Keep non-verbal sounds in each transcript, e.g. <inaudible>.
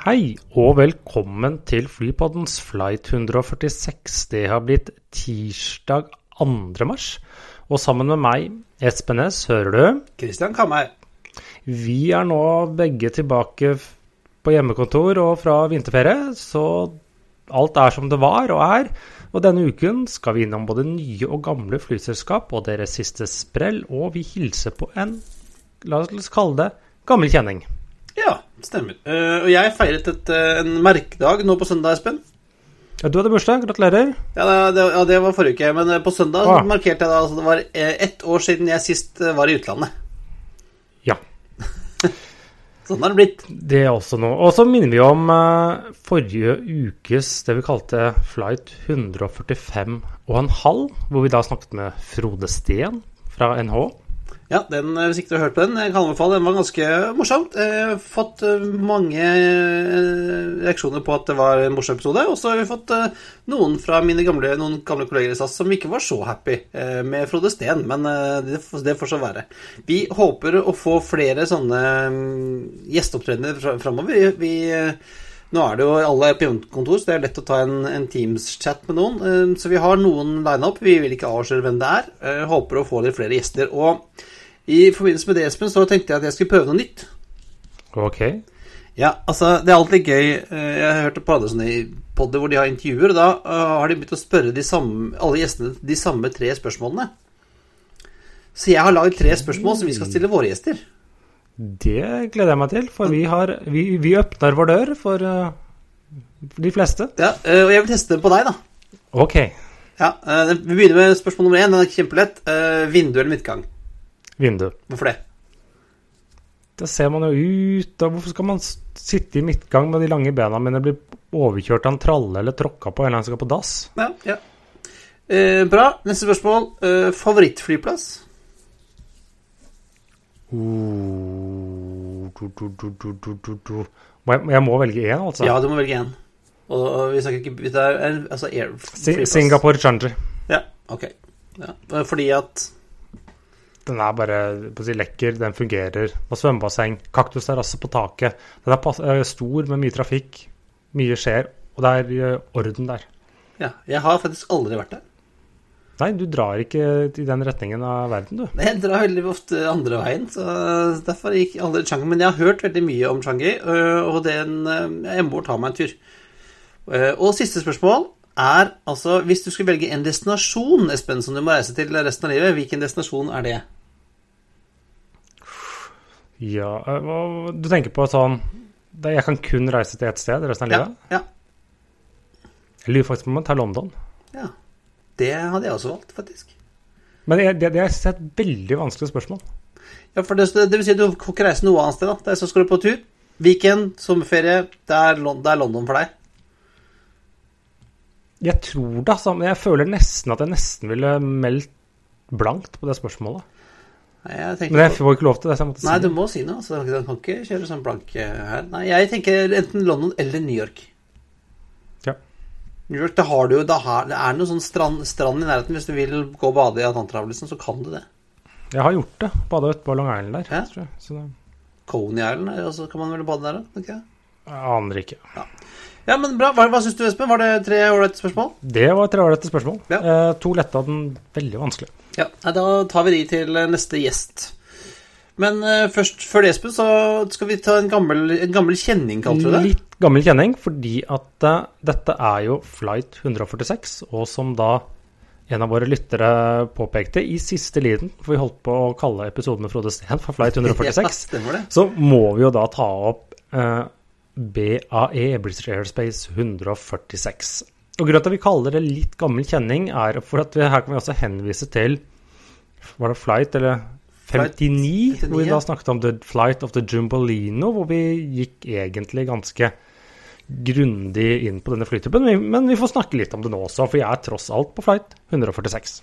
Hei og velkommen til Flypoddens flight 146. Det har blitt tirsdag 2. mars, og sammen med meg, Espen Næss, hører du? Kristian Kammer. Vi er nå begge tilbake på hjemmekontor og fra vinterferie, så alt er som det var og er. Og denne uken skal vi innom både nye og gamle flyselskap og deres siste sprell, og vi hilser på en, la oss kalle det, gammel kjenning. Ja, stemmer. Uh, og jeg feiret et, uh, en merkedag nå på søndag, Espen. Ja, du hadde bursdag. Gratulerer. Ja det, ja, det, var forrige uke. Men på søndag ah. markerte jeg da altså det var ett år siden jeg sist var i utlandet. Ja. <laughs> sånn har det blitt. Det er også noe. Og så minner vi om uh, forrige ukes det vi kalte flight 145 og en halv, hvor vi da snakket med Frode Steen fra NH. Ja, den, hvis ikke du har hørt på den, jeg kan anbefale. Den var ganske morsomt. Jeg har fått mange reaksjoner på at det var en morsom episode. Og så har vi fått noen fra mine gamle, noen gamle kolleger i SAS som ikke var så happy med Frode Steen, men det, det får så være. Vi håper å få flere sånne gjesteopptredener framover. Vi, nå er det jo alle på hjemmekontor, så det er lett å ta en, en Teams-chat med noen. Så vi har noen line up. Vi vil ikke avsløre hvem det er. Håper å få litt flere gjester. Og i forbindelse med det, Espen, så tenkte jeg at jeg skulle prøve noe nytt. Ok. Ja, altså, det er alltid gøy. Jeg har hørt på andre sånne podder hvor de har intervjuer, og da har de begynt å spørre de samme, alle gjestene de samme tre spørsmålene. Så jeg har laget tre spørsmål som vi skal stille våre gjester. Det gleder jeg meg til, for vi, har, vi, vi åpner vår dør for uh, de fleste. Ja, og jeg vil teste dem på deg, da. Ok. Ja, Vi begynner med spørsmål nummer én. Den er kjempelett. Vindu eller midtgang? Vindu. Hvorfor det? Da ser man jo ut. da, hvorfor skal man sitte i midtgang med de lange bena mine blir overkjørt av en tralle eller tråkka på en eller annen som skal på dass? Ja, ja. Eh, bra. Neste spørsmål. Eh, favorittflyplass? Uh, du, du, du, jeg, jeg, må velge én, altså? Ja, du må velge én. Og, og vi snakker ikke det er, altså air, Singapore Changer Ja, ok. Ja. Fordi at den er bare si, lekker, den fungerer. Og svømmebasseng, kaktusterrasse på taket. Den er stor med mye trafikk, mye skjer, og det er orden der. Ja, jeg har faktisk aldri vært der. Nei, du drar ikke i den retningen av verden, du. Jeg drar veldig ofte andre veien, så derfor gikk aldri Changi. Men jeg har hørt veldig mye om Changi, og den, jeg må ta meg en tur. Og siste spørsmål er altså Hvis du skulle velge en destinasjon, Espen, som du må reise til resten av livet, hvilken destinasjon er det? Ja Du tenker på sånn Jeg kan kun reise til ett sted resten av livet? Ja. ja. Jeg lurer faktisk på om jeg tar London. Ja. Det hadde jeg også valgt, faktisk. Men det, det, det er et veldig vanskelig spørsmål. Ja, for det, det vil si at du får ikke reise noe annet sted, da. Det er så skal du på tur. Weekend, sommerferie. Det er, det er London for deg. Jeg tror det, altså. Men jeg føler nesten at jeg nesten ville meldt blankt på det spørsmålet. Jeg men jeg får ikke lov til det. Så jeg måtte Nei, du må si noe. Så den kan ikke kjøre sånn blank her. Nei, jeg tenker enten London eller New York. Ja. New York, det har du jo Det er noe sånn strand, strand, i nærheten. Hvis du vil gå og bade i Atlanterhavet, så kan du det. Jeg har gjort det. Bada ute på Long Island der. Ja. Tror jeg. Så det... Coney Island, og så kan man vel bade der, da? Jeg aner ikke. Ja. Ja, men bra. Hva, hva syns du, Espen? Var det tre ålreite spørsmål? Det var tre ålreite spørsmål. Ja. Eh, to lette av den veldig vanskelig. Ja, Da tar vi de til neste gjest. Men uh, først, før det, Espen, så skal vi ta en gammel, en gammel kjenning, kalte du det? Litt gammel kjenning, fordi at uh, dette er jo flight 146, og som da en av våre lyttere påpekte i siste liden, for vi holdt på å kalle episoden med Frode Steen for flight 146, <laughs> ja, så må vi jo da ta opp uh, BAE, British Airspace 146. Og Grunnen til at vi kaller det litt gammel kjenning, er for at vi, her kan vi også henvise til Var det flight eller 59, hvor vi da snakket om The Flight of the Jumbolino, hvor vi gikk egentlig ganske grundig inn på denne flytypen. Men- vi får snakke litt om det nå også, for jeg er tross alt på flight 146.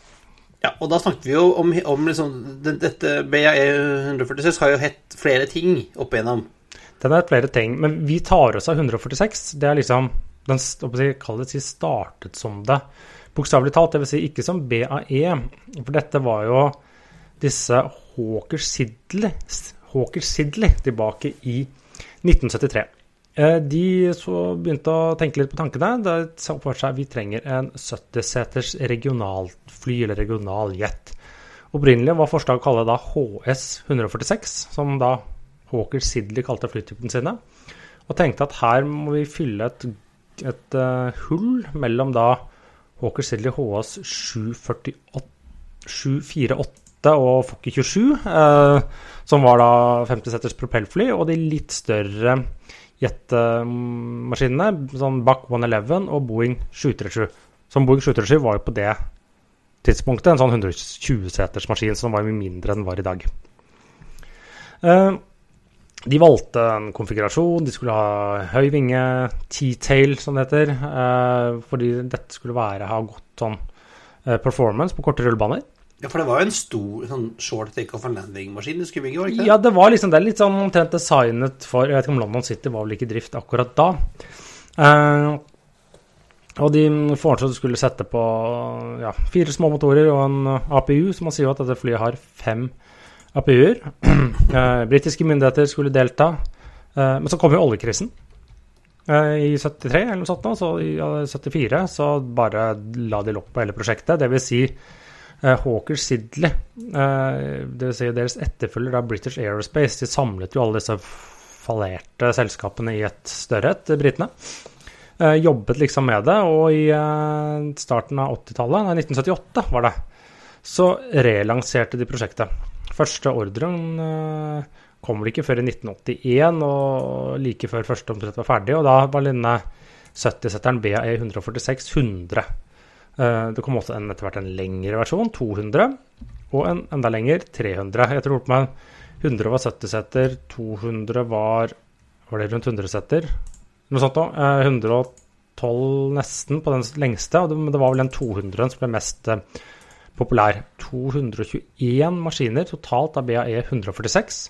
Ja, og da snakket vi jo om, om liksom den- Dette BAE 146 har jo hett flere ting opp igjennom. Den er flere ting, men vi tar oss av 146. Det er liksom Den det, si, startet som det. Bokstavelig talt, dvs. Si ikke som BAE. For dette var jo disse Hawker Sidley, Hawker Sidley tilbake i 1973. Eh, De så begynte å tenke litt på tankene. De så for seg vi trenger en 70-seters regionalfly, eller regionaljet. Opprinnelig var forslaget å kalle det da HS 146, som da Hawker Sidley kalte flytypen sine. Og tenkte at her må vi fylle et, et eh, hull mellom da Hawker Sidley HS 748, 748 og Fokker 27, eh, som var da 50-seters propellfly, og de litt større jetmaskinene, sånn Bach 111 og Boeing 737. Som Boeing 737 var jo på det tidspunktet en sånn 120-seters maskin som var mye mindre enn den var i dag. Eh, de valgte en konfigurasjon, de skulle ha høy vinge, T-tail som det heter, eh, fordi dette skulle være, ha godt sånn eh, performance på korte rullebaner. Ja, for det var jo en stor sånn short takeoff and landing-maskin skulle bygge, var det ikke det? Ja, det var liksom det litt sånn omtrent designet for Jeg vet ikke om London City var vel ikke i drift akkurat da. Eh, og de foreslo at du skulle sette på ja, fire små motorer og en APU, så man sier jo at dette flyet har fem APU-er. Eh, Britiske myndigheter skulle delta. Eh, men så kom jo oljekrisen eh, i 73 eller noe sånt, nå, så i ja, 74 så bare la de lopp på hele prosjektet. Det vil si eh, Hawker Sidley, vil si deres etterfølger av British Aerospace, de samlet jo alle disse fallerte selskapene i et større et, britene. Jobbet liksom med det, og i starten av 80-tallet, nei 1978 var det, så relanserte de prosjektet. Første ordren eh, kom vel ikke før i 1981, og like før første omtrent var ferdig, og da var denne 70-setteren BAE 146 100. Eh, Det kom også en, etter hvert en lengre versjon, 200, og en enda lenger, 300. Jeg tror på meg 100 var 70-setter, 200 var Var det rundt 100 setter? Noe sånt noe. Eh, 112 nesten på den lengste, men det var vel den 200 som ble mest eh, populær. 221 maskiner totalt av BAE 146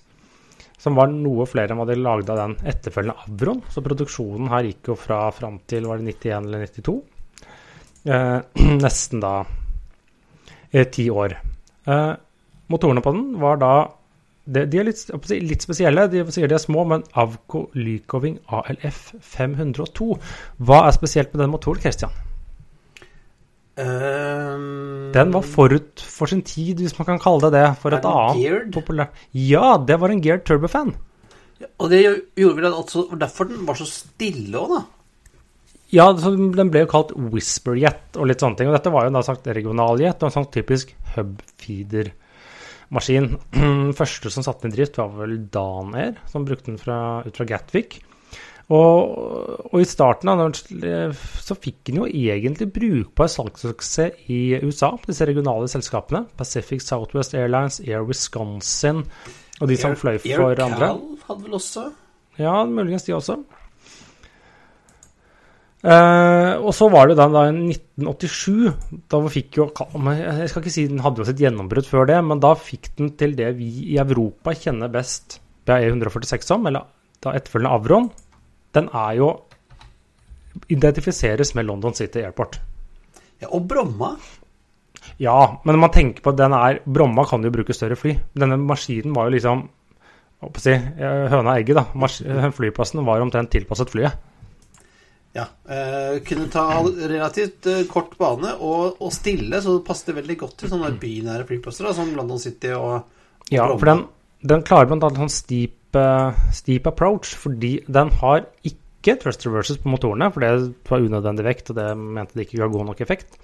som var noe flere enn hva de lagde av den etterfølgende Avron. Så produksjonen her gikk jo fra fram til var det 91 eller 92. Eh, <clears throat> nesten da eh, ti år. Eh, motorene på den var da de, de er litt, litt spesielle. De sier de er små, men Avco Lycoving ALF 502. Hva er spesielt med den motoren, Christian? Ehm, Den var forut for sin tid, hvis man kan kalle det det. For et annet geared? populært Ja, det var en geared turbofan. Og det gjorde vel altså, derfor den var så stille òg, da. Ja, så den ble jo kalt Whisperjet og litt sånne ting. Og dette var jo da sagt regionaljet og en sånn typisk hubfeeder-maskin. <clears throat> Første som satte den i drift, var vel Danair, som brukte den fra, ut fra Gatwick. Og, og i starten av så fikk den jo egentlig brukbar salgssuksess i USA, disse regionale selskapene. Pacific Southwest Airlines, Air Wisconsin og de som fløy for Air andre. Cal hadde vel også Ja, muligens de også. Uh, og så var det da, da i 1987. Da fikk jo Jeg skal ikke si den hadde jo sitt gjennombrudd før det, men da fikk den til det vi i Europa kjenner best BAE 146 som, eller da etterfølgende Avron. Den er jo identifiseres med London City Airport. Ja, og Bromma. Ja, men man tenker på at den er Bromma kan jo bruke større fly. Denne maskinen var jo liksom si, eh, høna og egget, da. Mas flyplassen var omtrent tilpasset flyet. Ja. Eh, kunne ta relativt eh, kort bane og, og stille, så det passet veldig godt til sånne bynære flyplasser da, som London City og, og Ja, Bromma. for den, den klarer blant annet sånn steep, eh, steep approach, fordi den har ikke thrust reverses på motorene, for det var unødvendig vekt, og det mente de ikke ga god nok effekt.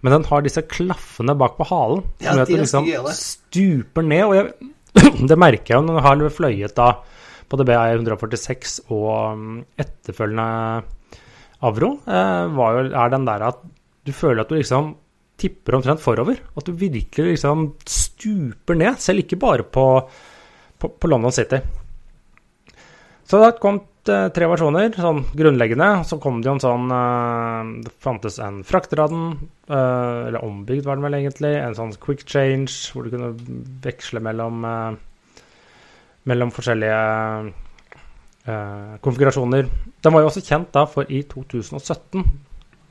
Men den har disse klaffene bak på halen, som gjør at den liksom ja, stuper ned. Og jeg, <clears throat> det merker jeg jo når jeg har fløyet da både DBI 146 og mm, etterfølgende Avro, eh, var jo, er den der at du føler at du liksom tipper omtrent forover. At du virkelig liksom stuper ned, selv ikke bare på, på, på London City. Så det kom eh, tre versjoner, sånn grunnleggende. Så kom det jo en sånn eh, Det fantes en frakteradden, eh, eller ombygd var den vel egentlig. En sånn quick change, hvor du kunne veksle mellom Mellom forskjellige konfigurasjoner. Den var jo også kjent da for i 2017.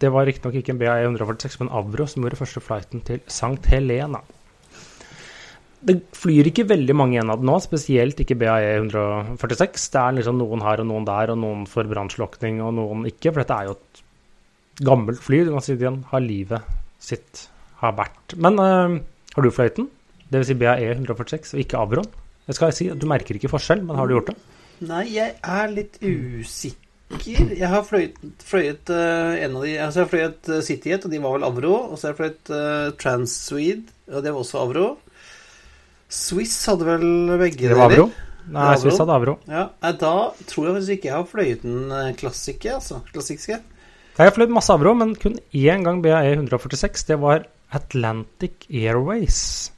Det var riktignok ikke en BAE 146, men Avro som gjorde første flighten til St. Helena. Det flyr ikke veldig mange igjen av det nå, spesielt ikke BAE 146. Det er liksom noen her og noen der, og noen for brannslukking og noen ikke. For dette er jo et gammelt fly. Du kan si den har livet sitt har vært. Men øh, har du fløyten? Dvs. Si BAE 146 og ikke Avron? Jeg skal si Du merker ikke forskjell, men har du gjort det? Nei, jeg er litt usikker. Jeg har fløyet, fløyet uh, en av de Altså, jeg har fløyet uh, CityJet, og de var vel Avro. Og så har jeg fløyet uh, Transwede, og det var også Avro. Swiss hadde vel begge deler. Nei, Avro. Swiss hadde Avro. Ja, Da tror jeg faktisk ikke jeg har fløyet den uh, klassiske, altså. Klassiske. Jeg har fløyet masse Avro, men kun én gang BAE 146. Det var Atlantic Airways.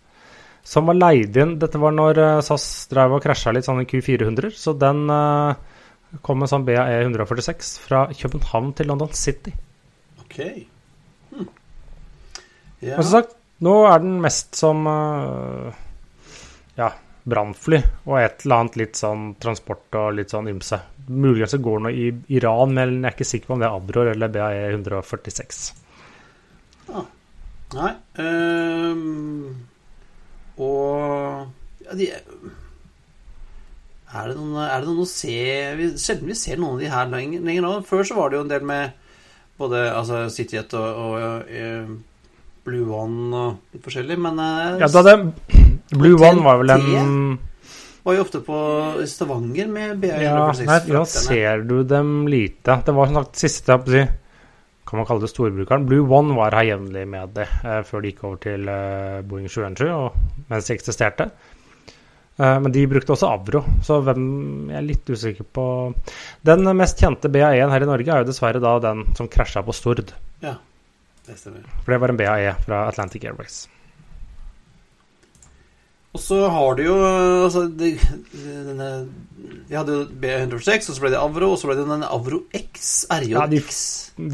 Som var leid inn Dette var når eh, SAS drev og krasja litt sånn i Q400. Så den uh, kom med sånn BAE 146 fra København til London City. Ok. Hm. Ja. Men som sagt, nå er den mest som eh, ja, brannfly og et eller annet litt sånn transport og litt sånn ymse. Muligens det går noe i Iran, men jeg er ikke sikker på om det er Abror eller BAE 146. Nei um, Og ja, de, er, det noen, er det noen å se vi, Sjelden vi ser noen av de her lenger, lenger nå. Før så var det jo en del med både altså, CityJet og, og og Blue One og litt forskjellig, men uh, Ja, da det, Blue One var vel en var jo ofte på Stavanger med BA Ja, 146. nei, nå ser du dem lite. Det var som sagt siste jeg på å si, Kan man kalle det storbrukeren? Blue One var her jevnlig med det eh, før de gikk over til eh, Boeing 717 og, mens de eksisterte. Eh, men de brukte også Avro, så hvem jeg er litt usikker på Den mest kjente BAE-en her i Norge er jo dessverre da den som krasja på Stord. Ja, det stemmer. For det var en BAE fra Atlantic Airways. Og så har du jo altså, de, denne, De hadde jo B106, og så ble det Avro, og så ble det denne Avro X. Ja, de- RJX.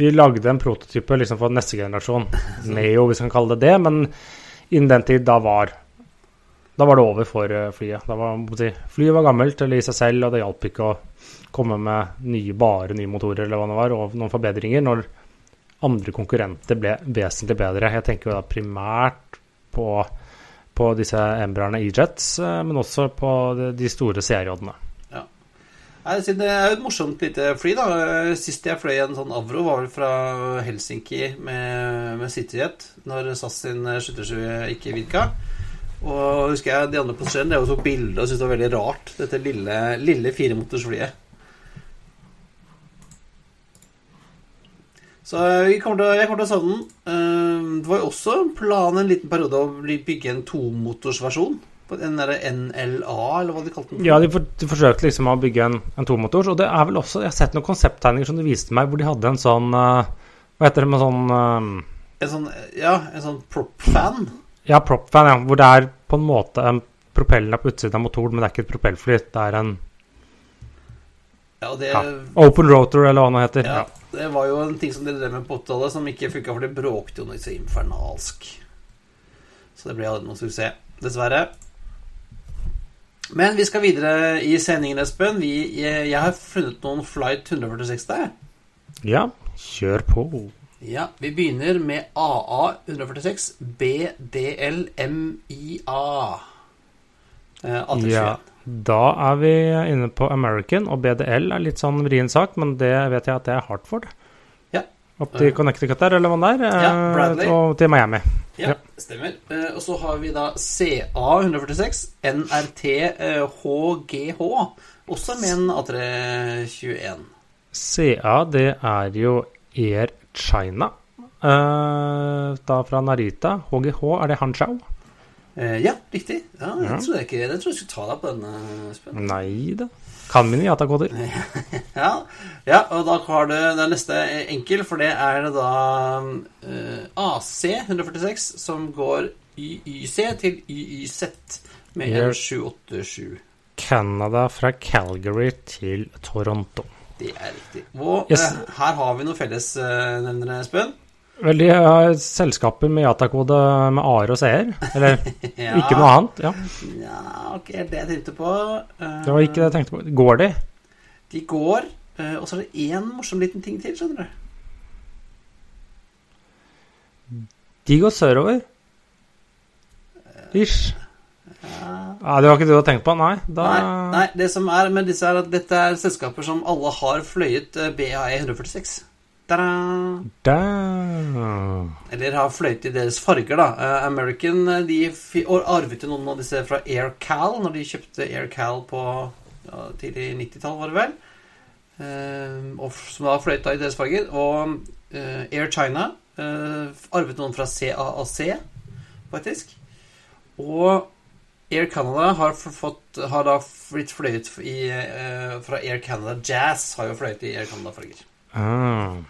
De lagde en prototype liksom for neste generasjon. <laughs> Neo, hvis man kan kalle det det. Men innen den tid, da var Da var det over for eh, flyet. Var, flyet var gammelt eller i seg selv, og det hjalp ikke å komme med nye, bare nye motorer eller hva det var, og noen forbedringer når andre konkurrenter ble vesentlig bedre. Jeg tenker jo da primært på, på disse Embraerne E-Jets, eh, men også på de, store CRJ-ene. Ja. Det er jo et morsomt lite fly. da Sist jeg fløy en sånn Avro, var vel fra Helsinki med, med CityJet, når SAS sin 77 ikke virka. Og husker jeg de andre passasjerene tok bilde og syntes det var veldig rart, dette lille, lille firemotorsflyet. Så jeg kommer til, jeg kommer til å savne den. Det var jo også en plan en liten periode å bygge en tomotorsversjon. En derre NLA, eller hva de kalte den. Ja, de, for, de forsøkte liksom å bygge en, en tomotors, og det er vel også Jeg har sett noen konsepttegninger som de viste meg, hvor de hadde en sånn eh, Hva heter det med sånn eh, En sånn, ja, en sånn prop-fan. Ja, prop-fan, ja. Hvor det er på en måte en propellen er på utsiden av motoren, men det er ikke et propellfly. Det er en Ja, det, ja, open rotor, eller hva det heter. ja, det var jo en ting som de drev med på 80-tallet, som ikke funka, for det bråkte jo noe så infernalsk. Så det ble aldri noen suksess, dessverre. Men vi skal videre i sendingen, Espen. Vi, jeg, jeg har funnet noen Flight 146 der. ja, kjør på. Ja, vi begynner med AA 146 BDLMIA. Eh, A321. Ja, da er vi inne på American, og BDL er litt sånn vrien sak, men det vet jeg at det er Hartford. Ja. Opp til Connecticut der, eller hva det er, Ja, eh, Bradley. og til Miami. Ja, Ja. stemmer. Eh, og så har vi da CA146, NRT eh, HGH, også med en A321. CA, det er jo Air China. Eh, da fra Narita. HGH, er det Hanchao? Eh, ja, riktig. Ja, det Ja. trodde jeg ikke. Det trodde jeg skulle ta deg på denne, Espen. Nei da. Kan mine Yata-koder. <laughs> Ja, ja, og da har du den neste enkel, for det er da eh, AC146, som går YYC til YYZ med en 787. Canada fra Calgary til Toronto. Det er riktig. Og Yes. eh, her har vi noen fellesnevnere, Espen. Vel, de har selskaper med Yatakode med AR og CR. Eller <laughs> Ja. ikke noe annet. Ja, Ja, ok, det jeg tenkte på. uh, det var ikke det jeg tenkte på. Går de? De går, Uh, og så er det én morsom liten ting til, skjønner du. De går sørover. Ish. Ja, det var ikke det du hadde tenkt på? Nei. Da Nei, nei, det som er med disse er at dette er selskaper som alle har fløyet eh, BAE 146. Ta-da! Da. Eller har fløyte i deres farger, da. Eh, American eh, de arvet jo noen av disse fra Air Cal, når de kjøpte Air Cal på ja, tidlig 90-tall, var det vel. Eh, og som da fløyta i deres farger. Og Air China arvet noen fra CAAC, faktisk. Og Air Canada har, fått, har da blitt fløyet i, fra Air Canada Jazz. Har jo fløyet i Air Canada-farger. Ah.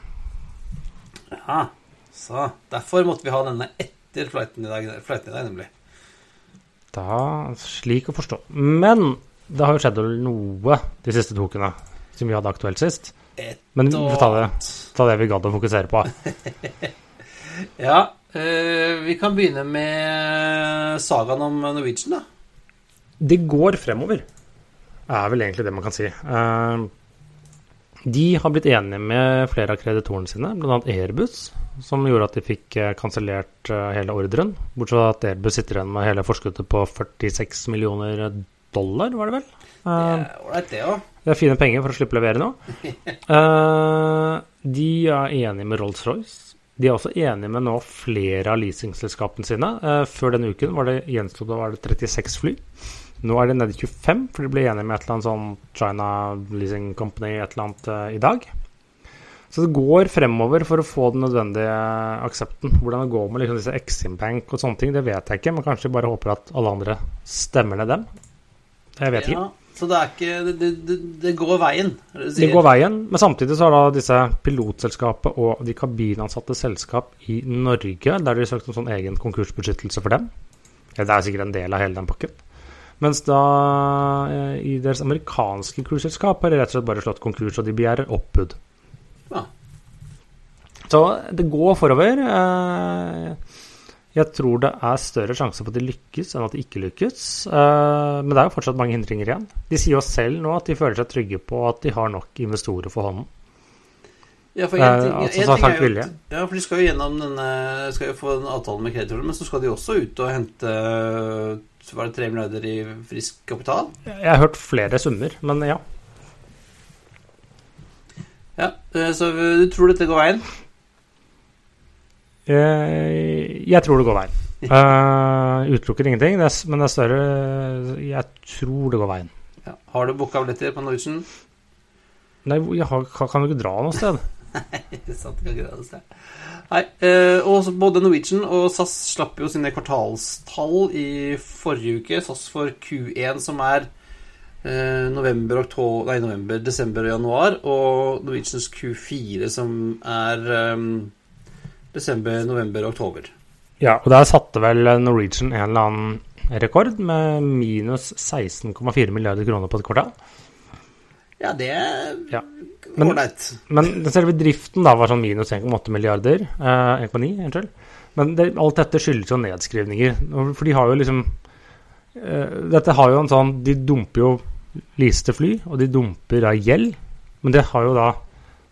Ja, så derfor måtte vi ha denne etter flighten i dag, flighten i dag nemlig. Da, slik å forstå. Men det har jo skjedd noe de siste to ukene, som vi hadde aktuelt sist. Et Men vi får ta det, ta det vi gadd å fokusere på. <laughs> Ja, eh, vi kan begynne med sagaen om Norwegian, da. Det går fremover, er vel egentlig det man kan si. De har blitt enige med flere av kreditorene sine, bl.a. Airbus, som gjorde at de fikk eh, kansellert eh, hele ordren. Bortsett fra at Airbus sitter igjen med hele forskuddet på 46 millioner dollar, var det vel? Eh, Ålreit, det òg. Det er fine penger for å slippe å levere nå. <laughs> De er enige med Rolls-Royce. De er også enige med nå flere av leasingselskapene sine. Før denne uken var det det 36 fly. Nå er det nede i 25, for de ble enige med et eller annet sånn China Leasing Company et eller annet uh, i dag. Så det går fremover for å få den nødvendige aksepten. Hvordan det går med liksom disse Exim Bank og sånne ting, det vet jeg ikke. Men kanskje bare håper at alle andre stemmer ned dem. Jeg vet ikke. Så det ikke Det, det, det, går veien. det går veien, men samtidig så har da disse pilotselskapet og de kabinansatte selskap i Norge, der de søkte om sånn egen konkursbeskyttelse for dem. Ja, det er sikkert en del av hele den pakken. Mens da eh, i deres amerikanske cruiseselskap har de rett og slett bare slått konkurs, og de begjærer oppbud. Ja. Så det går forover. Eh, Jeg tror det er større sjanse for at de lykkes enn at de ikke lykkes. Eh, Men det er jo fortsatt mange hindringer igjen. De sier jo selv nå at de føler seg trygge på at de har nok investorer for hånden. Ja, for en ting, altså, en ting er jo Ja, for de skal jo gjennom denne Skal jo få en avtale med kreditorene, men så skal de også ut og hente Var det tre milliarder i frisk kapital? Jeg har hørt flere summer, men ja. Ja, eh, Så du tror dette går veien? Eh, Jeg tror det går veien. Uh, utelukker ingenting, men det er større Jeg tror det går veien. Ja. Har du booka billetter på Norwegian? Nei, jeg har, kan kan jo ikke dra noe sted. Ikke sant, kan ikke det. Nei, eh, og både Norwegian og SAS slapp jo sine kvartalstall i forrige uke. SAS for Q1, som er eh, november, oktober, nei, november, desember og januar. Og Norwegians Q4, som er eh, desember, november, oktober. Ja, og der satte vel Norwegian en eller annen rekord med minus 16,4 milliarder kroner på et kvartal. Ja, det er Ja. Men- ålreit. Men den selve driften da var sånn minus 1,8 milliarder. Eh, 1,9, unnskyld. Men det, alt dette skyldes jo nedskrivninger. For de har jo liksom eh, Dette har jo en sånn De dumper jo leaste fly, og de dumper da gjeld. Men det har jo da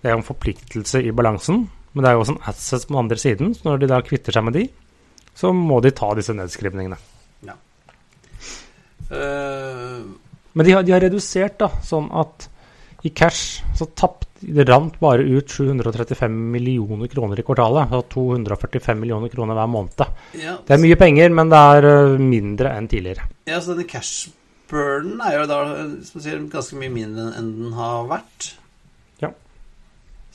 Det er jo en forpliktelse i balansen. Men det er jo også en assets på den andre siden. Så når de da kvitter seg med de, så må de ta disse nedskrivningene. Eh, Men de har, de har redusert, da, sånn at i cash så tapt Det rant bare ut 735 millioner kroner i kvartalet. Så 245 millioner kroner hver måned. ja, Det er mye penger, men det er mindre enn tidligere. Ja, så denne cash-burnen er jo da som sier, ganske mye mindre enn den har vært. Ja.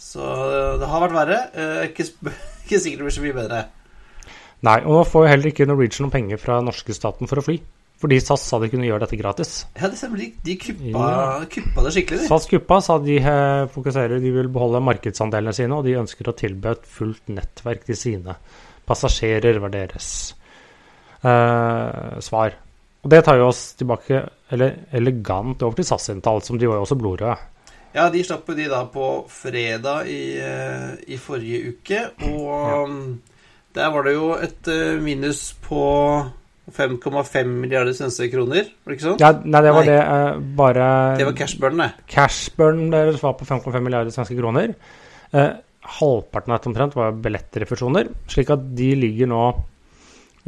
Så det har vært verre. Eh, Ikke, <laughs> ikke sikkert det blir så mye bedre. Nei, og nå får jo heller ikke Norwegian noen penger fra norske staten for å fly. Fordi SAS sa de kunne gjøre dette gratis. Ja, det stemmer. De, de kuppa, Ja. kuppa det skikkelig, de. SAS kuppa sa de eh, fokuserer, de vil beholde markedsandelene sine, og de ønsker å tilby et fullt nettverk til sine passasjerer, var deres eh, svar. Og det tar jo oss tilbake eller elegant over til SAS sine tall, som de var jo også blodrøde. Ja, de slapp jo de da på fredag i, eh, i forrige uke, og ja. der var det jo et eh, minus på 5,5 milliarder svenske kroner, var det ikke sånn? Ja, nei, det var Nei. det eh, bare Det var cashburn, det. Cashburn deres var på 5,5 milliarder svenske kroner. Eh, halvparten av dette omtrent var billettrefusjoner, slik at de ligger nå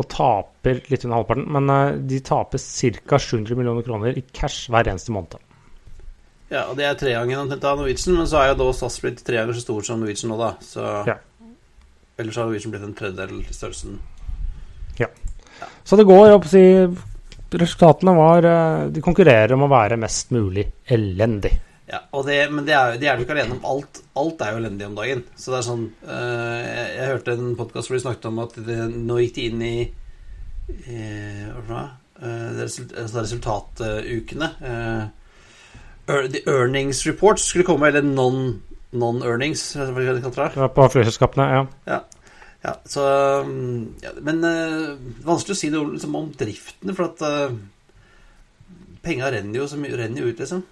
og taper litt under halvparten, men eh, de taper ca. 700 millioner kroner i cash hver eneste måned. Ja, og det er tregangen omtrent av Norwegian, men så er jo da SAS blitt tre ganger så stort som Norwegian nå, da. Så Ja. Ellers har Norwegian blitt en tredjedel i størrelsen. Så det går, opp si Resultatene var eh, De konkurrerer om å være mest mulig elendig. Ja, og det, men det er, de er jo ikke alene om alt. Alt er jo elendig om dagen. Så det er sånn eh, jeg, jeg hørte en podkast hvor de snakket om at det, nå gikk de inn i eh, Hva? Eh, result, altså resultatukene. Eh, the earnings reports skulle komme, eller non- non-earnings, hva er det de kaller det? Det var På flyselskapene, ja. Ja, så um, ja, Men uh, vanskelig å si noe liksom, om driftene, for at uh, penga renner jo så mye renner jo ut, liksom.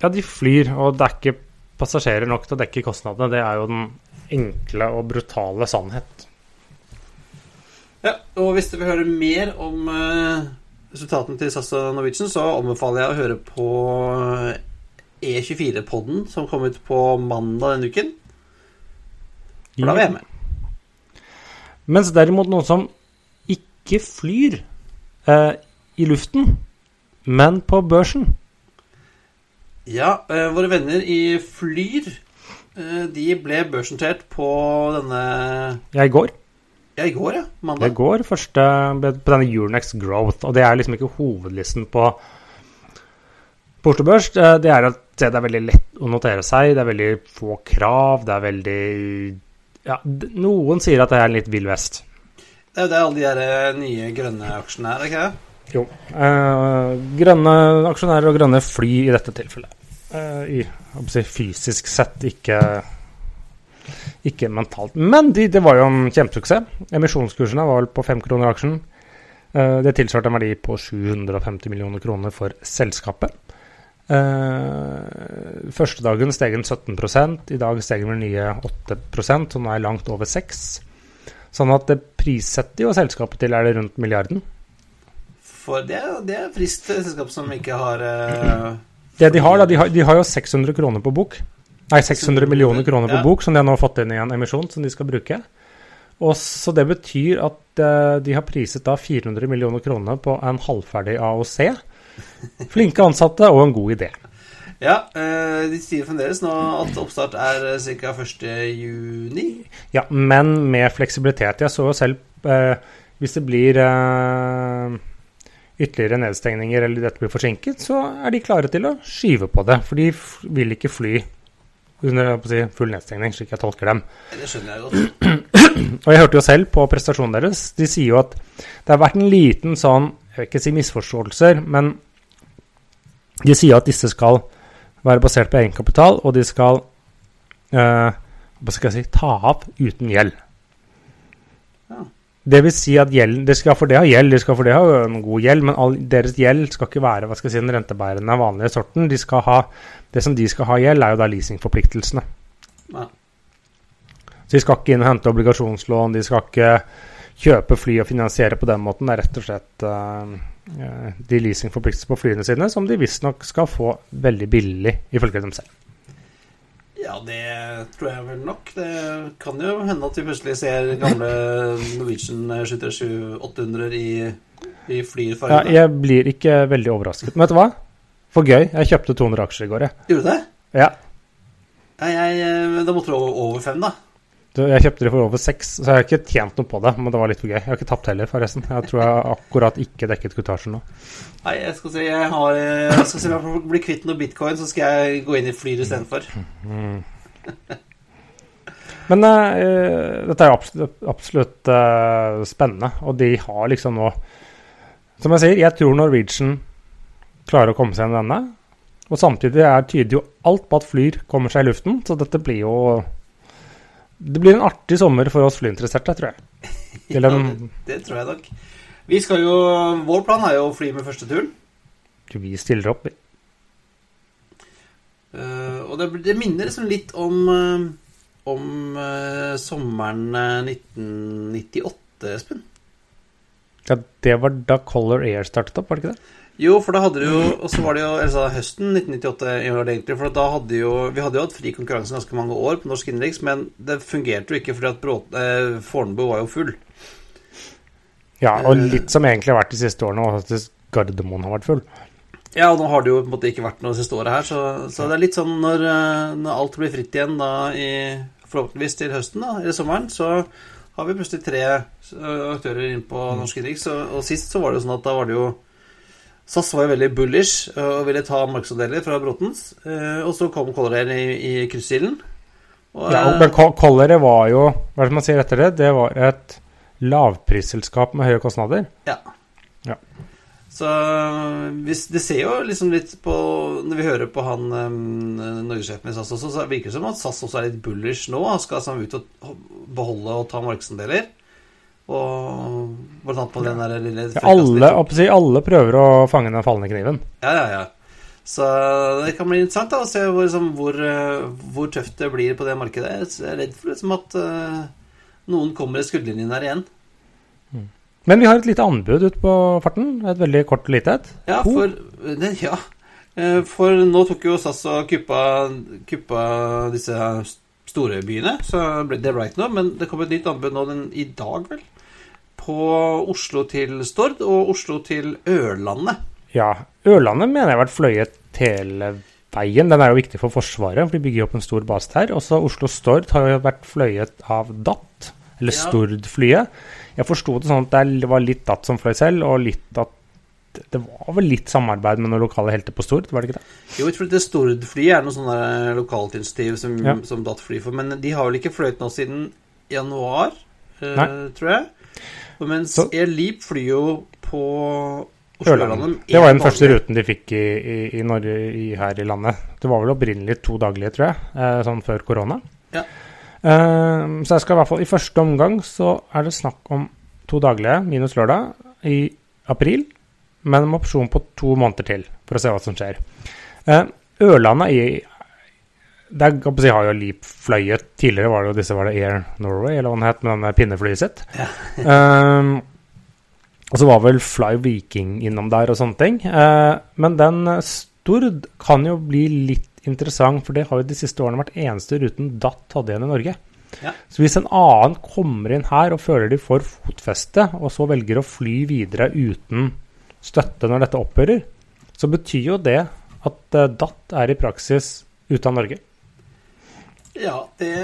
Ja, de flyr, og det er ikke passasjerer nok til å dekke kostnadene. Det er jo den enkle og brutale sannhet. Ja, og hvis du vil høre mer om uh, resultatene til SAS og Norwegian, så anbefaler jeg å høre på E24-podden som kom ut på mandag denne uken. For da var jeg med. Mens derimot noen som ikke flyr eh, i luften, men på børsen Ja, eh, våre venner i Flyr eh, de ble børsnotert på denne Ja, i går. Ja, i går, ja. Det I går første på denne Urnex Growth, og det er liksom ikke hovedlisten på Porto Børs. Eh, Det er at det er veldig lett å notere seg, det er veldig få krav, det er veldig Ja, noen sier at det er en litt vill vest. Det er jo det alle de der eh, nye grønne aksjene er, ikke det? Jo. Eh, grønne aksjonærer og grønne fly i dette tilfellet. Eh, I si, fysisk sett, ikke, ikke mentalt. Men de, det var jo en kjempesuksess. Emisjonskursene var vel på fem kroner aksjen. Eh, det tilsvarte en verdi på 750 millioner kroner for selskapet. Eh, første dagen steg den 17 i dag steg den nye 8% som nå er langt over 6 Sånn at det prissetter jo selskapet til er det rundt milliarden. For det, det er frist eh, selskap som ikke har <clears throat> uh, Det de har, da, de har, de har jo 600 kroner på bok. Nei, 600 millioner kroner på Ja. bok, som de har nå fått inn i en emisjon som de skal bruke. Og Så det betyr at uh, de har priset da 400 millioner kroner på en halvferdig AOC. Flinke ansatte og en god idé. Ja, eh, de sier fremdeles nå at oppstart er ca. 1. juni. Ja, men med fleksibilitet. Jeg så jo selv eh, Hvis det blir eh, ytterligere nedstengninger eller dette blir forsinket, så er de klare til å skyve på det. For de vil ikke fly under si, full nedstengning, slik jeg tolker dem. Det skjønner jeg godt. <clears throat> Og jeg hørte jo selv på prestasjonen deres, de sier jo at det har vært en liten sånn, jeg vil ikke si misforståelser, men de sier at disse skal være basert på egenkapital, og de skal eh, hva skal jeg si, ta av uten gjeld. Ja. Det vil si at gjeld, de skal for det ha gjeld, de skal for det ha en god gjeld, men all, deres gjeld skal ikke være hva skal jeg si, den rentebærende vanlige sorten. De skal ha, det som de skal ha gjeld, er jo da leasingforpliktelsene. Ja. Så de skal ikke inn og hente obligasjonslån, de skal ikke kjøpe fly og finansiere på den måten. Er rett og slett eh, eh, de leasingforpliktelsene på flyene sine som de visstnok skal få veldig billig, ifølge dem selv. ja, det tror jeg vel nok. Det kan jo hende at vi plutselig ser gamle Norwegian 737-800 i, i Ja, jeg blir ikke veldig overrasket. Men vet du hva? For gøy. Jeg kjøpte 200 aksjer i går, jeg. Gjorde du det? Ja. Ja, jeg, eh, da måtte du over fem, da. Jeg kjøpte det for over seks, så jeg har ikke tjent noe på det. Men det var litt for gøy. Jeg har ikke tapt heller, forresten. Jeg tror jeg akkurat ikke dekket kutasjen nå. Nei, jeg skal si jeg har eh, Jeg skal si, om jeg blir kvitt noe bitcoin, så skal jeg gå inn i Flyr istedenfor. Men uh, dette er absolutt, absolutt uh, spennende, og de har liksom nå Som jeg sier, jeg tror Norwegian klarer å komme seg gjennom denne. Og samtidig er, tyder jo alt på at Flyr kommer seg i luften, så dette blir jo Det blir en artig sommer for oss flyinteresserte, tror jeg. <laughs> Ja, det, det tror jeg nok. Vi skal jo Vår plan er jo å fly med første turen. Vi stiller opp. Uh, og det, det, minner liksom litt om uh, om uh, sommeren 1998, Espen. Ja, det var da Color Air startet opp, var det ikke det? Jo, for da hadde det jo Og så var det jo altså, høsten 1998 egentlig, for da hadde jo Vi hadde jo hatt fri konkurranse ganske mange år på norsk innenriks, men det fungerte jo ikke fordi at Bråt, eh, Fornebu var jo full. Ja, og litt som egentlig har vært de siste årene, og at Gardermoen har vært full. Ja, og nå har det jo på en måte ikke vært noe siste året her, så, så det er litt sånn når, eh, når, alt blir fritt igjen da i Forhåpentligvis til høsten, da, eller sommeren, så har vi plutselig tre aktører inn på norsk innenriks. Og, og sist så var det jo sånn at da var det jo SAS var jo veldig bullish og ville ta markedsandeler fra Brotens. Eh, og så kom Color Air i, i kryssilden. Ja, men Color var jo Hva er det man sier etter det? Det var et lavprisselskap med høye kostnader. Ja. ja. Så hvis, det ser jo liksom litt på Når vi hører på han norgessjefen i SAS også, så virker det som at SAS også er litt bullish nå. Han skal altså ut og beholde og ta markedsandeler. Og blant annet på den der lille ja, alle, si, alle prøver å fange den fallende kniven. Ja, ja, ja. Så det kan bli interessant da, å se hvor, liksom, hvor, hvor, tøft det blir på det markedet. Jeg er redd for liksom, at uh, noen kommer i skuddlinjen der igjen. Mm. Men vi har et lite anbud ute på farten. Et veldig kort lite et. Ja, for, ja. Eh, for nå tok jo SAS og kuppa, kuppa disse store byene, så det ble ikke noe. Men det kom et nytt anbud nå den, i dag, vel? På Oslo til Stord og Oslo til Ørlandet. Ja. Ørlandet mener jeg har vært fløyet hele veien. Den er jo viktig for Forsvaret, for de bygger opp en stor base der. Også Oslo-Stord har jo vært fløyet av DAT, eller. Stord-flyet. Jeg forsto det sånn at det var litt DAT som fløy selv, og litt at det var vel litt samarbeid med noen lokale helter på Stord, var det ikke det? Jo, jeg tror det Stord-flyet er noe sånn lokalt initiativ som, ja. som datt fly for, men de har vel ikke fløyet nå siden januar, uh, tror jeg. Og mens Så. Air Leap flyr jo på Ørlandet. Det var den første ruten de fikk i, i, i Norge i, her i landet. Det var vel opprinnelig to daglige, tror jeg, eh, sånn før korona. Ja. Uh, så jeg skal i hvert fall I første omgang så er det snakk om to daglige minus lørdag i april men med opsjon på to måneder til for å se hva som skjer. Uh, Ørlandet i der si, har jo Leap fløyet. Tidligere var det jo disse var det Air Norway, eller hva det het, med denne pinneflyet sitt. Ja. um, <laughs> og så var vel Fly Viking innom der og sånne ting. Uh, men den Stord kan jo bli litt interessant, for det har jo de siste årene vært eneste ruten DAT hadde igjen i Norge. Ja. Så hvis en annen kommer inn her og føler de får fotfeste, og så velger å fly videre uten støtte når dette opphører, så betyr jo det at uh, DAT er i praksis ute av Norge. Ja, det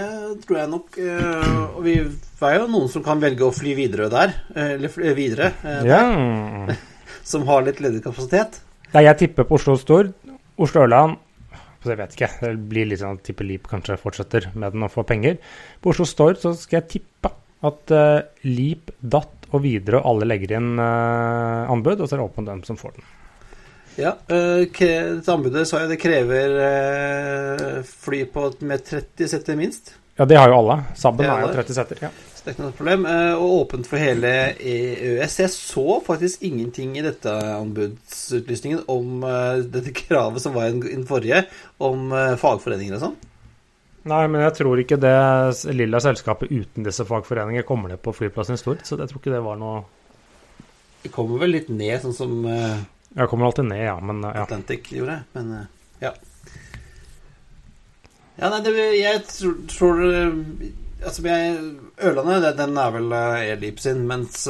tror jeg nok. Uh, og vi er jo noen som kan velge å fly videre der. Eller fly videre. Der, ja. som har litt ledig kapasitet. Ja, jeg tipper på Oslo Stord. Oslo-Ørland jeg vet ikke. Det blir litt sånn at Tippe Leap kanskje fortsetter med den og får penger. På Oslo Stord så skal jeg tippe at Leap, DAT og videre, og alle legger inn uh, anbud, og så er det åpent hvem som får den. Ja, uh, anbudet sa jeg det krever uh, fly på med 30 setter minst. Ja, det har jo alle. Sabben har jo 30 setter. ja. Så det er ikke noe problem. Og åpent for hele EØS. Jeg så faktisk ingenting i dette anbudsutlysningen om dette <laughs> kravet som var i den forrige, om fagforeninger og sånn. Nei, men jeg tror ikke det lilla selskapet uten disse fagforeningene kommer ned på flyplassen i Stord. Så jeg tror ikke det var noe Det kommer vel litt ned, sånn som uh, Jeg kommer alltid ned, ja. Men, uh, ja. Atlantic gjorde. Men uh, ja. Ja, nei, det, jeg tror, tror Altså, jeg, Ørlandet, den er vel Airleap sin, mens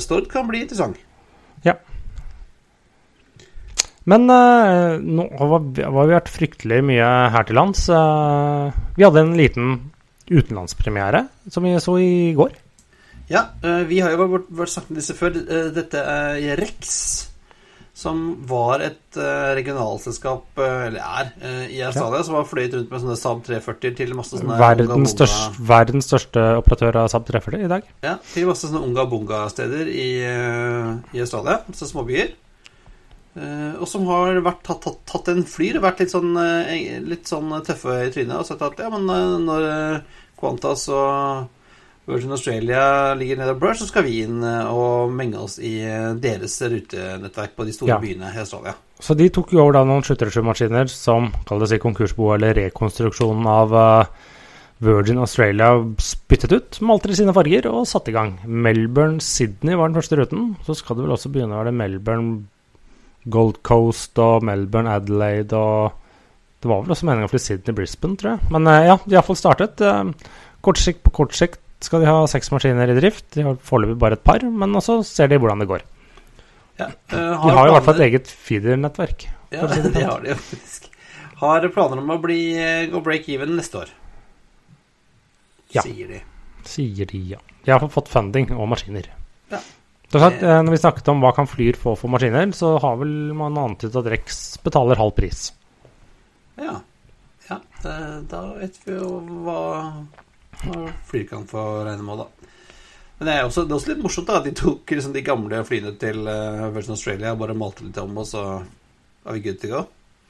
Stord kan bli interessant. Ja. Men uh, nå har vi, vært fryktelig mye her til lands. Uh, vi hadde en liten utenlandspremiere som vi så i går. Ja, uh, vi har jo vært, vært snakket om disse før. Dette er Rex, som var et regionalselskap, eller er, i Australia, ja. som har fløyet rundt med sånne Saab 340 til masse sånne verdens, største, verdens største operatør av Saab 340 i dag. Ja, til masse sånne Unga Bunga-steder i, i Australia, så småbyer. Uh, og som har vært, tatt, tatt, tatt, en flyr og vært litt sånn, uh, litt sånn tøffe i trynet og sett at ja, men uh, når Qantas og, Virgin Australia ligger nede og blør, så skal vi inn eh, og menge oss i eh, deres rutenettverk på de store Ja. byene i Australia. Så de tok jo over da noen 737-maskiner som kall det si konkursbo eller rekonstruksjonen av eh, Virgin Australia spyttet ut, malte de sine farger og satte i gang. Melbourne-Sydney var den første ruten. Så skal det vel også begynne å være Melbourne Gold Coast og Melbourne Adelaide og Det var vel også meningen å fly Sydney-Brisbane, tror jeg. Men eh, ja, de har iallfall startet. Eh, kort sikt på kort sikt skal de ha seks maskiner i drift. De har foreløpig bare et par, men også ser de hvordan det går. Ja, eh, De har jo i hvert fall et eget feeder-nettverk. Ja, for si det <laughs> det har de jo faktisk. Har planer om å bli, gå break even neste år. Ja. Sier de. Sier de, ja. De har fått funding og maskiner. Ja. Sagt, eh, når vi snakket om hva kan Flyr få for maskiner, så har vel man antydet at Rex betaler halv pris. Ja. ja. Da vet vi jo hva, hva Flyr kan få regne med, da. Men det er også, det er også litt morsomt da, at de tok liksom, de gamle flyene til eh, Virgin Australia og bare malte litt om, og så er vi good to go.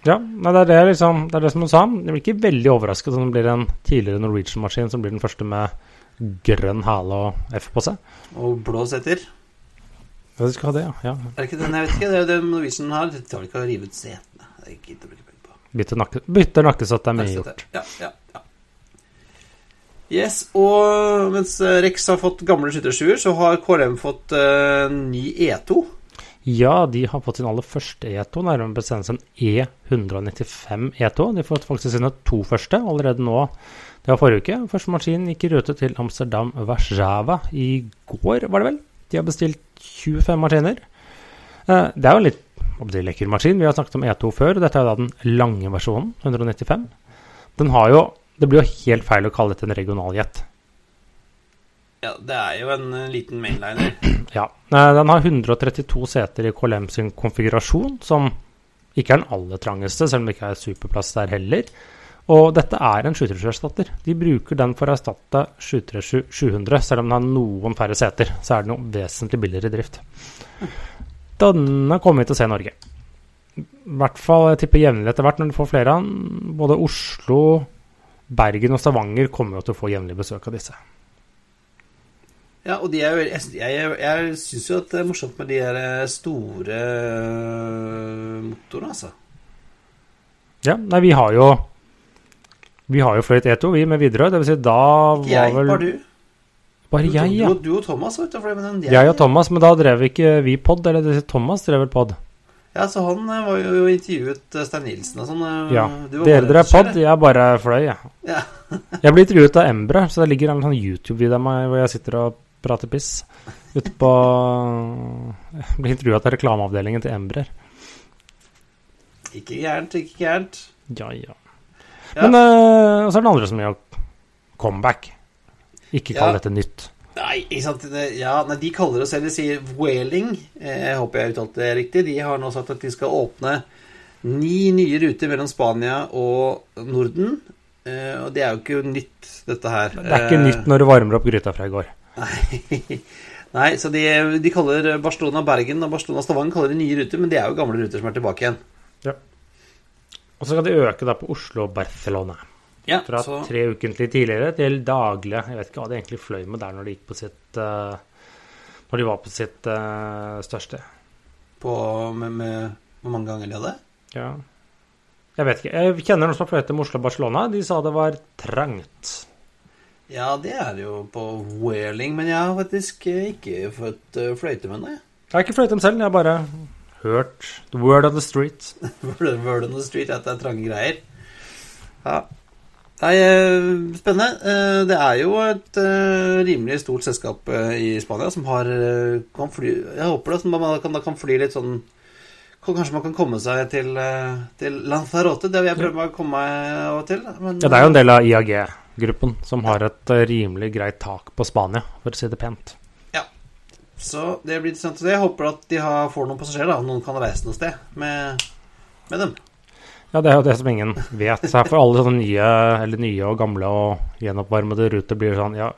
Ja, det er det, liksom, det er det som hun sa. Jeg blir ikke veldig overrasket om det blir en tidligere Norwegian-maskin som blir den første med grønn hale og F på seg. Og blå seter. Ja, de skal ha det, ja. ja. Er det ikke den? Jeg vet ikke. Det er den det Norwegian har. De tar vel ikke å rive ut setene. Det gidder å bruke penger på. Bytter, nakke, bytter nakkesett er mye gjort. Ja, ja, ja. Yes, og mens eh, Rex har fått gamle skyttersjuer, så har KLM fått uh, ny E2. Ja, de har fått sin aller første E2, nærmere bestemt en E195 E2. De har fått faktisk sine to første allerede nå. Det var forrige uke. Første maskin gikk i rute til Amsterdam Warszawa i går, var det vel. De har bestilt 25 maskiner. Eh, Det er jo en litt det, lekker maskin. Vi har snakket om E2 før. Dette er da den lange versjonen, 195. Den har jo Det blir jo helt feil å kalle dette en regionaljet. Ja, det er jo en eh, liten mainliner. <clears throat> Ja. Den har 132 seter i KLM sin konfigurasjon, som ikke er den aller trangeste, selv om det ikke er superplass der heller. Og dette er en 737-erstatter. De bruker den for å erstatte 737-700, selv om den har noen færre seter. Så er den jo vesentlig billigere i drift. Denne kommer vi til å se i Norge. I hvert fall jeg tipper jevnlig etter hvert når du får flere av den. Både Oslo, Bergen og Stavanger kommer jo til å få jevnlig besøk av disse. Ja, og de er jo Jeg, jeg, jeg syns jo at det er morsomt med de der eh, store eh, motorene, altså. Ja, nei, vi har jo Vi har jo fløyet E2, vi, med Widerøe. Det vil si, da Ikke var jeg, vel bare du. Bare Du, jeg, ja. du, du og Thomas vet du, med den. Jeg og Thomas, men da drev ikke vi pod, eller det vil si Thomas drev vel pod. Ja, så han eh, var jo intervjuet eh, Stein Nilsen og sånn. eh, Ja. Dere drev pod, jeg bare fløy, jeg. Ja. <laughs> Jeg ble intervjuet av Embra, så det ligger en sånn YouTube-video av meg hvor jeg sitter og prater piss. Ute på Jeg ble intervjuet av reklameavdelingen til Embrer. Ikke gærent, ikke gærent. Ja, ja. Ja. Men uh, så er det andre som gjør comeback. Ikke kall Ja. dette nytt. Nei, ikke sant. Ja, nei, de kaller det selv, de sier Whaling. Eh, Jeg håper jeg uttalte det riktig. De har nå sagt at de skal åpne ni nye ruter mellom Spania og Norden. Eh, Og det er jo ikke nytt, dette her. Det er ikke nytt når du varmer opp gryta fra i går. Nei, <laughs> Nei så de, de kaller Barcelona-Bergen og Barcelona-Stavanger kaller de nye ruter, men det er jo gamle ruter som er tilbake igjen. Og så skal de øke da på Oslo og Barcelona. Ja, Fra så, tre ukentlig tidligere til daglig. Jeg vet ikke hva de egentlig fløy med der når de sitt uh, Når de var på sitt uh, største. på, med, med Hvor mange ganger de hadde? Ja. Jeg vet ikke. Jeg kjenner noen som har fløyet med Oslo og Barcelona. De sa det var trangt. Ja, det er det jo på Whaling, men jeg har faktisk ikke fått eh, fløyte med det. Jeg har ikke fløyte dem selv, jeg bare hørt the word on the street. <laughs> Word on the street at det er trange greier. Ja. Nei, eh, spennende. Eh, Det er jo et eh, rimelig stort selskap i Spania som har kan fly Jeg håper det, man kan, da kan fly litt sånn Kanskje man kan komme seg til, til Lanzarote. Det vil jeg prøve å komme meg av og til. Men, Ja, det er jo en del av IAG-gruppen som har et rimelig greit tak på Spania, for å si det pent. Så det blir interessant å se. Jeg håper at de har, får noen passasjerer. da Noen kan reise noe sted med, med dem. Ja, det er jo det som ingen vet. Så her for alle sånne nye, eller nye og gamle og gjenoppvarmede ruter blir sånn Ja,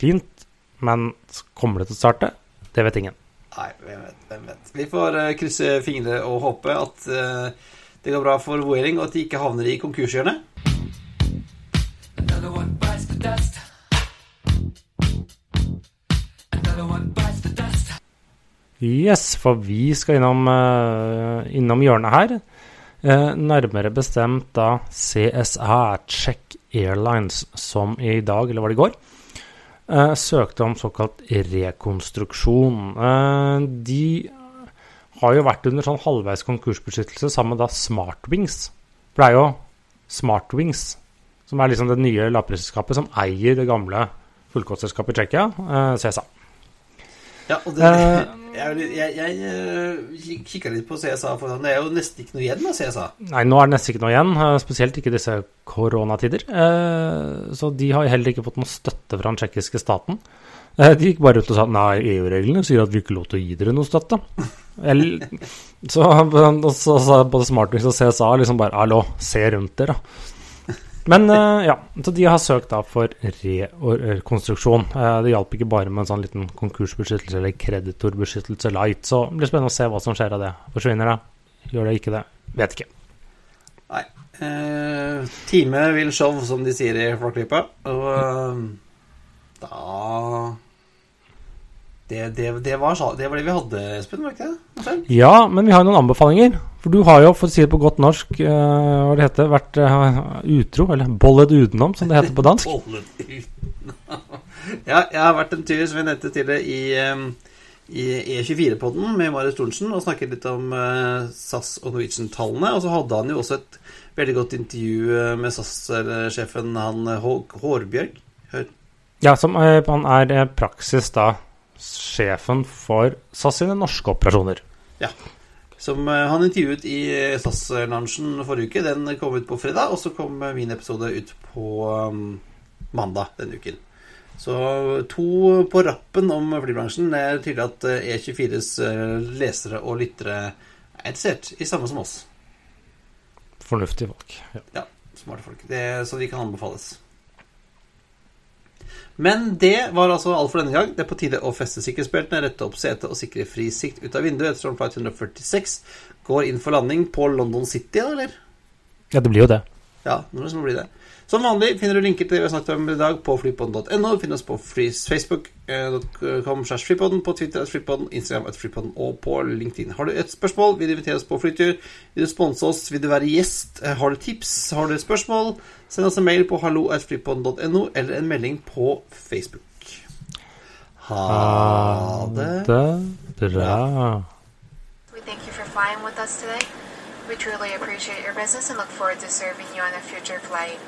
fint, men kommer det til å starte? Det vet ingen. Nei, hvem vet, hvem vet. Vi får eh, krysse fingre og håpe at uh, det går bra for Whaling, og at de ikke havner i konkurshjørnet. Another one bites the dust. Yes, for vi skal innom, uh, innom hjørnet her. Uh, nærmere bestemt da CSA, Czech Airlines, som i dag, eller var det i går, uh, søkte om såkalt rekonstruksjon. de har jo vært under sånn halvveis konkursbeskyttelse sammen med da Smartwings. For det er jo Smartwings som er liksom det nye lavprisselskapet som eier det gamle fullkostselskapet i Tsjekkia, CSA. Ja, og det, <laughs> jeg, jeg, jeg, jeg kikka litt på CSA, for det er jo nesten ikke noe igjen av CSA. Nei, nå er det nesten ikke noe igjen, spesielt ikke disse koronatider. Så de har heller ikke fått noe støtte fra den tsjekkiske staten. De gikk bare ut og sa nei, EU-reglene sier at vi ikke lov til å gi dere noe støtte. <laughs> så, så, så både Smartwings og CSA liksom bare hallo, se rundt dere. Men uh, ja, så de har søkt da for rekonstruksjon. Uh, det hjalp ikke bare med en sånn liten konkursbeskyttelse eller kreditorbeskyttelse light. Så det blir spennende å se hva som skjer av det. Forsvinner det? Gjør det ikke det? Vet ikke. Nei. Uh, time vil show, som de sier i Flåklypa. Og da det, det, det, var, det, var, det vi hadde, Espen, var ikke det? Ja, men vi har noen anbefalinger. For du har jo, for å si det på godt norsk, uh, hva det heter, vært uh, utro, eller bollet utenom, som det heter på dansk. <laughs> bollet utenom. ja, jeg har vært en tur, som vi nevnte tidligere, i, i E24-podden med Marius Thorensen og snakket litt om uh, SAS og Norwegian-tallene. Og så hadde han jo også et veldig godt intervju med SAS-sjefen, han Hårbjørg. Hør. Ja, som han er praksis da sjefen for SAS sine norske operasjoner. Ja. Som eh, han intervjuet i SAS-lunsjen forrige uke. Den kom ut på fredag, og så kom min episode ut på mandag denne uken. Så to på rappen om flybransjen. Det er tydelig at E24s eh, e eh, lesere og lyttere er interessert i samme som oss. Fornuftige folk. Ja, ja smarte folk. Det, så de kan anbefales. Men det var altså alt for denne gang. Det er på tide å feste sikkerhetsbeltene, rette opp setet og sikre fri sikt ut av vinduet ettersom flight 146 går inn for landing på London City, da, eller? Ja, det blir jo det. Ja, det må bli det. Som vanlig finner du linker til det vi har snakket om i dag på flypodden.no. Finn oss på facebook.com slash flypodden, på Twitter at flypodden, Instagram at flypodden og på LinkedIn. Har du et spørsmål, vil du invitere oss på flytur, vil du sponse oss, vil du være gjest, eh, har du tips, har du spørsmål, send oss en mail på hallo eller en melding på Facebook. Ha det bra. We thank you for flying with us today. We truly appreciate your business and look forward to serving you on a future flight.